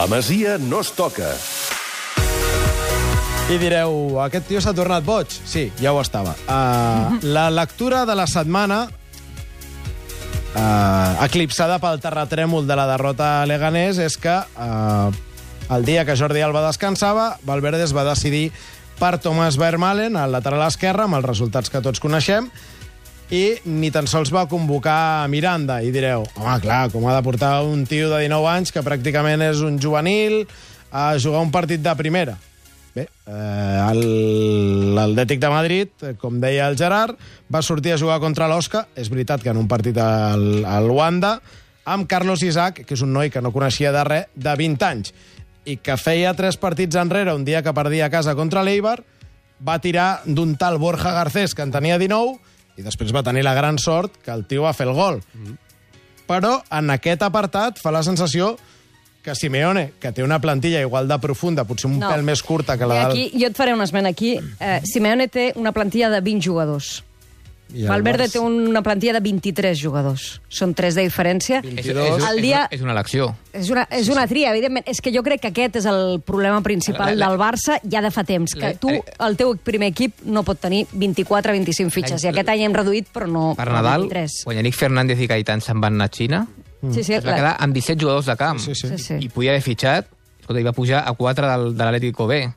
La Masia no es toca. I direu, aquest tio s'ha tornat boig? Sí, ja ho estava. Uh, la lectura de la setmana, uh, eclipsada pel terratrèmol de la derrota a Leganés, és que uh, el dia que Jordi Alba descansava, Valverde es va decidir per Thomas Vermaelen, al lateral esquerre, amb els resultats que tots coneixem, i ni tan sols va convocar Miranda. I direu, home, clar, com ha de portar un tio de 19 anys que pràcticament és un juvenil a jugar un partit de primera? Bé, eh, l'Atlètic de Madrid, com deia el Gerard, va sortir a jugar contra l'Osca, és veritat que en un partit al, al Wanda, amb Carlos Isaac, que és un noi que no coneixia de res, de 20 anys, i que feia tres partits enrere, un dia que perdia a casa contra l'Eibar, va tirar d'un tal Borja Garcés, que en tenia 19, i després va tenir la gran sort que el tio va fer el gol. Però en aquest apartat fa la sensació que Simeone, que té una plantilla igual de profunda, potser un No. pèl més curta que la aquí, jo et faré un esment aquí. Eh, Simeone té una plantilla de 20 jugadors. I Valverde Barça- té una plantilla de 23 jugadors. Són 3 de diferència. És, 22. és, El és, dia- una, és una elecció. És una, és una tria, evidentment. És que jo crec que aquest és el problema principal La- la- del Barça ja de fa temps, que La- tu, el teu primer equip, no pot tenir 24-25 fitxes. I aquest any hem reduït, però no Per Nadal, 23. quan Yannick Fernández i Gaitán se'n van anar a Xina, Sí, sí, es va quedar amb 17 jugadors de camp. Sí, sí. Sí, sí. I podia haver fitxat, escolta, i va pujar a 4 del, de l'Atlético B.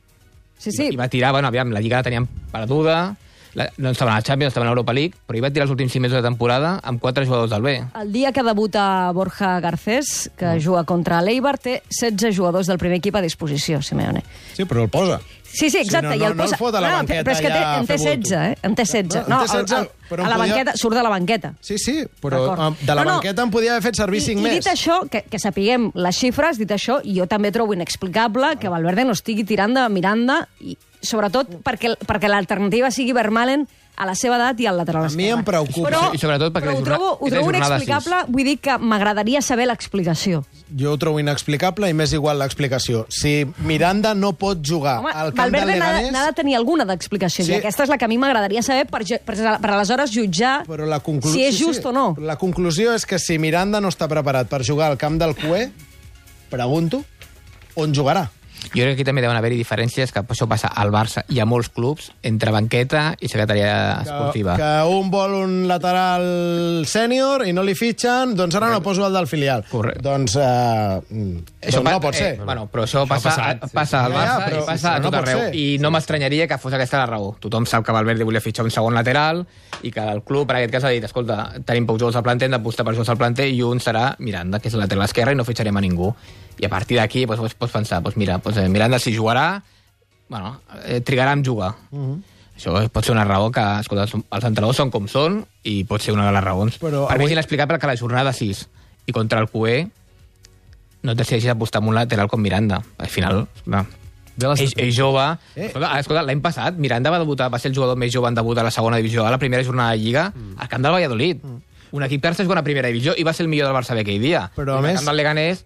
sí, sí. I va tirar, bueno, aviam, la Lliga la teníem perduda, la, no estaven a la Champions, estaven a l'Europa League, però hi va tirar els últims 6 mesos de temporada amb 4 jugadors del B. El dia que debuta Borja Garcés, que juga contra l'Eibar, té 16 jugadors del primer equip a disposició, Simeone. Sí, però el posa. Sí, sí, exacte. Sí, no, i el no- no el posa... fot a la no, banqueta però és que té, allà a en té fer bulto. 16, eh? En té 16. No, No, en té 16, el- el- però a la podia- banqueta, surt de la banqueta. Sí, sí, però de la No, no. banqueta en podia haver fet servir I, 5 I més. dit això, que, que sapiguem les xifres, dit això, jo també trobo inexplicable que Valverde no estigui tirant de Miranda, i sobretot perquè, perquè l'alternativa sigui Vermaelen a la seva edat i al lateral A mi em esquerre. preocupa. Però, I sobretot perquè però és ho trobo, ho trobo inexplicable, vull dir que m'agradaria saber l'explicació. Jo ho trobo inexplicable i m'és igual l'explicació. Si Miranda no pot jugar Home, al camp Valverde de- Leganés... n'ha de tenir alguna d'explicació, Sí. i aquesta és la que a mi m'agradaria saber per, per, per aleshores jutjar Però la conclu... si és sí, just sí. o no. La conclusió és que si Miranda no està preparat per jugar al camp del Cué, pregunto, on jugarà? Jo crec que aquí també deuen haver-hi diferències, que això passa al Barça i a molts clubs, entre banqueta i secretaria esportiva. Que, que un vol un lateral sènior i no li fitxen, doncs ara no poso el del filial. Correcte. Doncs, eh, doncs pa- no pot ser. Eh, bueno, però això, Això passa, passat, sí. passa al Ja, ja, Barça però- i passa a no tot pot arreu. ser. I no m'estranyaria que fos aquesta la raó. Tothom sap que Valverde volia fitxar un segon lateral i que el club, en aquest cas, ha dit, escolta, tenim pocs jugadors al planter, hem d'apostar per jugadors al planter i un serà Miranda, que és el lateral esquerre, i no fitxarem a ningú. I a partir d'aquí doncs, pots, pots pensar, doncs mira, doncs, eh, Miranda si jugarà, bueno, eh, trigarà en jugar. Uh Mhm. -huh. Això pot ser una raó que, escolta, els- els entrenadors són com són i pot ser una de les raons. Però per mi avui- és inexplicable que la jornada 6 i contra el QE no decideixis apostar amb un lateral com Miranda. Al final, no. Ve la És, és jove. Eh. Escolta, escolta l'any passat Miranda va debutar, va ser el jugador més jove en debutar a la segona divisió, a la primera jornada de Lliga, Mm. al camp del Valladolid. Un equip que ara està jugant a primera divisió i va ser el millor del Barça aquell dia. Però, a I al més- camp del Leganés...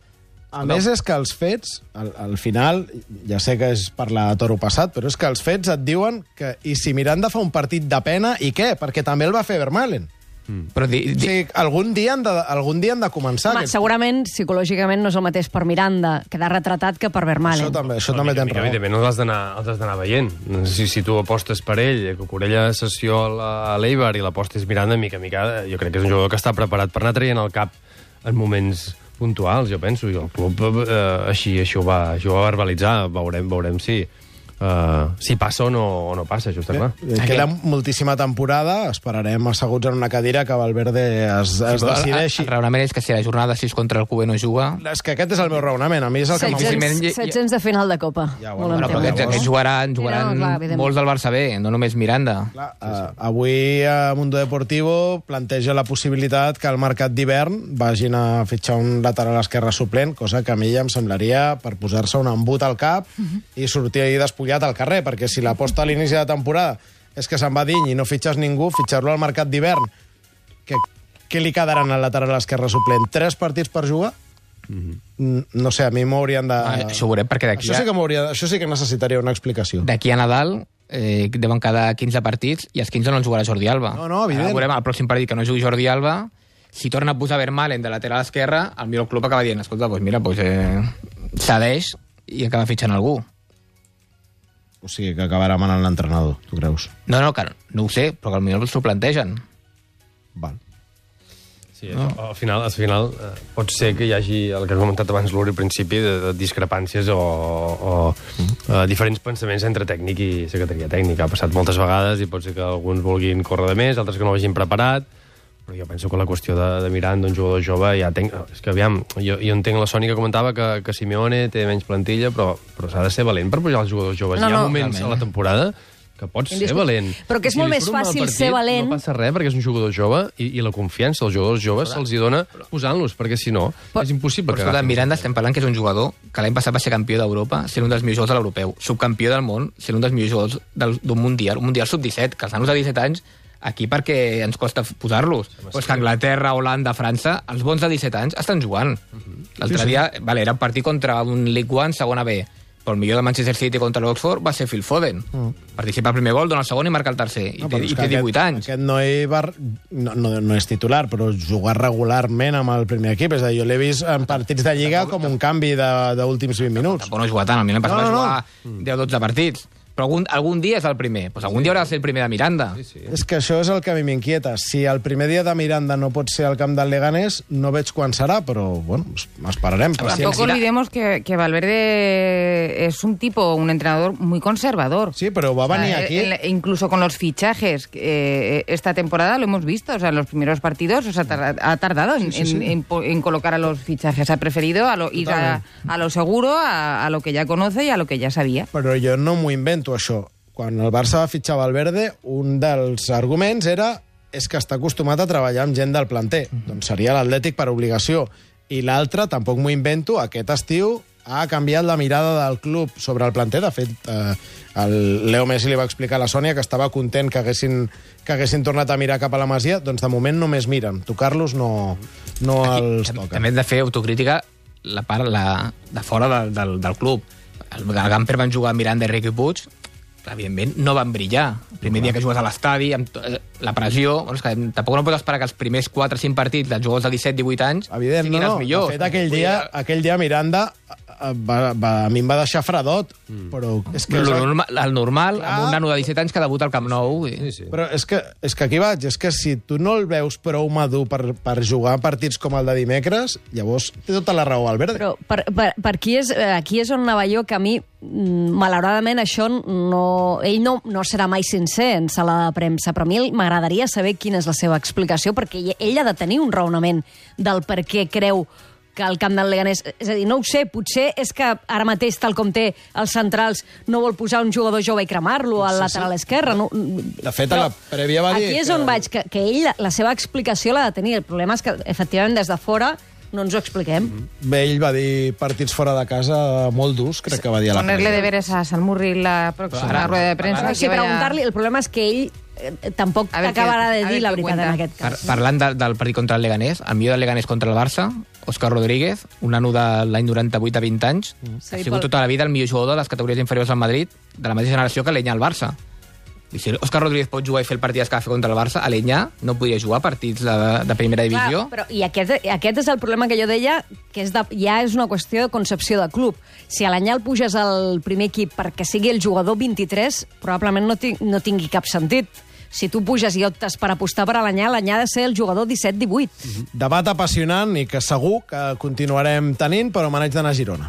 A més, és que els fets, al, al final, ja sé que és parlar de toro passat, però és que els fets et diuen que i si Miranda fa un partit de pena, i què? Perquè també el va fer Vermaelen. Però di, O di, sigui, algun dia han de, algun dia han de començar. Home, aquests- segurament, psicològicament, no és el mateix per Miranda quedar retratat que per Vermaelen. Això també, això també tens raó. Evidentment, no l'has d'anar els has d'anar veient. Si, si tu apostes per ell, que Corella sessió a la- a l'Eibar i l'apostes Miranda, mica mica, jo crec que és un jugador que està preparat per anar traient el cap en moments puntuals, jo penso, i el club eh, així, així, ho va, així ho va verbalitzar. Veurem, veurem si, eh, si passa o no, o no passa, això està clar. Eh, Queda moltíssima temporada, esperarem asseguts en una cadira que Valverde es, es el, decideixi. el raonament és que si la jornada 6 contra el QE no juga... És que aquest és el meu raonament, a mi és el que m'ha... 700, moviment i- 700 de final de Copa. Ja, bueno, però aquests, aquests jugaran, jugaran Sí, no, clar, molts del Barça B, no només Miranda. Clar, uh, avui a Mundo Deportivo planteja la possibilitat que al mercat d'hivern vagin a fitxar un lateral esquerre suplent, cosa que a mi ja em semblaria per posar-se un embut al cap i sortir ahir despullat al carrer, perquè si l'aposta a l'inici de temporada és que se'n va diny i no fitxes ningú, fitxar-lo al mercat d'hivern, que, què li quedaran al lateral esquerre suplent? Tres partits per jugar? Mm, No sé, a mi m'haurien de... Ah, això ho veurem, perquè d'aquí Això a- sí que. Això sí que necessitaria una explicació. D'aquí a Nadal eh, deuen cada 15 partits i els 15 no els jugarà Jordi Alba. No, no, evident. Ara veurem el pròxim partit que no jugui Jordi Alba si torna a posar Vermaelen de lateral esquerre, el millor club acaba dient, escolta, doncs mira, doncs, eh, cedeix i acaba fitxant algú. O sigui, que acabarà manant l'entrenador, tu creus? No, no, que no ho sé, però que potser s'ho plantegen. Val. Sí, no. al final, al final eh, pot ser que hi hagi, el que ha comentat abans l'Uri al principi, de, de discrepàncies o, o eh, diferents pensaments entre tècnic i secretaria tècnica. Ha passat moltes vegades i pot ser que alguns vulguin córrer de més, altres que no ho hagin preparat, però jo penso que la qüestió de, de mirar d'un jugador jove ja tenc... És que, aviam, jo, jo entenc la Sònia que comentava que, que Simeone té menys plantilla, però, però s'ha de ser valent per pujar els jugadors joves. No, hi ha no, moments a la temporada que pots ser valent. Però que és si molt més un fàcil partit, ser valent- No passa res, perquè és un jugador jove i, i la confiança als jugadors joves se'ls hi dona posant-los, perquè si no, és impossible Però escolta, Miranda estem parlant que és un jugador que l'any passat va ser campió d'Europa, sent un dels millors jugadors de l'europeu, subcampió del món, sent un dels millors jugadors del- d'un mundial, un mundial sub-17, que els nanos de 17 anys aquí perquè ens costa posar-los. Però és que Anglaterra, Holanda, França, els bons de 17 anys estan jugant. L'altre dia, vale, era un partit contra un League One, segona B, però el millor del Manchester City contra l'Oxford va ser Phil Foden. Participa al primer gol, dona el segon i marca el tercer. I, No, té, i té 18 aquest, anys. Aquest noi va, no, no, no és titular, però jugar regularment amb el primer equip. És a dir, jo l'he vist en partits de Lliga com un canvi de- d'últims 20 minuts. Tampoc no ha jugat tant, el Milan passat No, no, no. va jugar 10-12 partits. Però algun, algun dia és el primer. Pues algun dia haurà de ser el primer de Miranda. Sí, sí. És que això és el que a mi m'inquieta. Si el primer dia de Miranda no pot ser al camp del Leganés, no veig quan serà, però, bueno, esperarem. Paciència. Tampoco olvidemos que, que Valverde es un tipo, un entrenador muy conservador. Sí, pero va a venir O sea, aquí. en- incluso con los fichajes, eh, esta temporada lo hemos visto. O sea, en los primeros partidos o sea, tar- ha tardado en, Sí, sí, sí. en- en en colocar a los fichajes. Ha preferido a lo- ir a, a lo seguro, a, a lo que ya conoce y a lo que ya sabía. Però jo no m'ho invento, això. Quan el Barça va fitxar Valverde, un dels arguments era és que està acostumat a treballar amb gent del planter. Doncs seria l'Atlètic per obligació. I l'altre, tampoc m'ho invento, aquest estiu ha canviat la mirada del club sobre el planter. De fet, eh, el Leo Messi li va explicar a la Sònia que estava content que haguessin, que haguessin tornat a mirar cap a la Masia. Doncs de moment només miren. Tocar-los no, no els Tam- toca. També hem de fer autocrítica la part la, de fora del, del, del club. El, Gamper van jugar Miranda i Riqui Puig, evidentment no van brillar. El primer dia que jugues a l'estadi, amb eh, la pressió... Bueno, és que tampoc no pots esperar que els primers 4 o 5 partits dels jugadors de 17-18 anys Evident, siguin no, els millors. De fet, aquell dia, aquell dia Miranda va, va, a mi em va deixar fredot, Mm. però és que... El, normal, el normal, Clar. amb un nano de 17 anys que debuta al Camp Nou... I... Sí, sí. Però és que, és que aquí vaig, és que si tu no el veus prou madur per, per jugar partits com el de dimecres, llavors té tota la raó Albert. Però per, per, per aquí, és, eh, aquí és on anava jo, que a mi, mm, malauradament, això no... Ell no, no serà mai sincer en sala de premsa, però a mi m'agradaria saber quina és la seva explicació, perquè ell, ell ha de tenir un raonament del per què creu que el camp del Leganés... És a dir, no ho sé, potser és que ara mateix, tal com té els centrals, no vol posar un jugador jove i cremar-lo al lateral esquerre. No, De fet, a la prèvia va dir Aquí és que- on vaig, que, que ell, la, seva explicació l'ha de tenir. El problema és que, efectivament, des de fora no ens ho expliquem. Bé, ell va dir partits fora de casa molt durs, crec que va dir a la Ponerle deberes a Salmurri la próxima Ara- rueda de prensa. ara- que Sí, vaya- preguntar-li, el problema és que ell tampoc A ver qué- acabarà a de dir la veritat en aquest Par cas. parlant de, del partit contra el Leganés, el millor del Leganés contra el Barça, Òscar Rodríguez, un nano de l'any 98 a 20 anys, Sí, ha sigut tota la vida el millor jugador de les categories inferiors al Madrid, de la mateixa generació que l'Enya al Barça. I si Òscar Rodríguez pot jugar i fer el partit que va fer contra el Barça, a l'Enya no podria jugar partits de, de primera divisió. Clar, però, I aquest, aquest és el problema que jo deia, que és de, ja és una qüestió de concepció de club. Si a l'Anyà el puges al primer equip perquè sigui el jugador 23, probablement no, ti, no tingui cap sentit. Si tu puges i optes per apostar per l'Anyà, l'Anyà ha de ser el jugador 17-18. Debat apassionant i que segur que continuarem tenint, però me n'haig d'anar a Girona.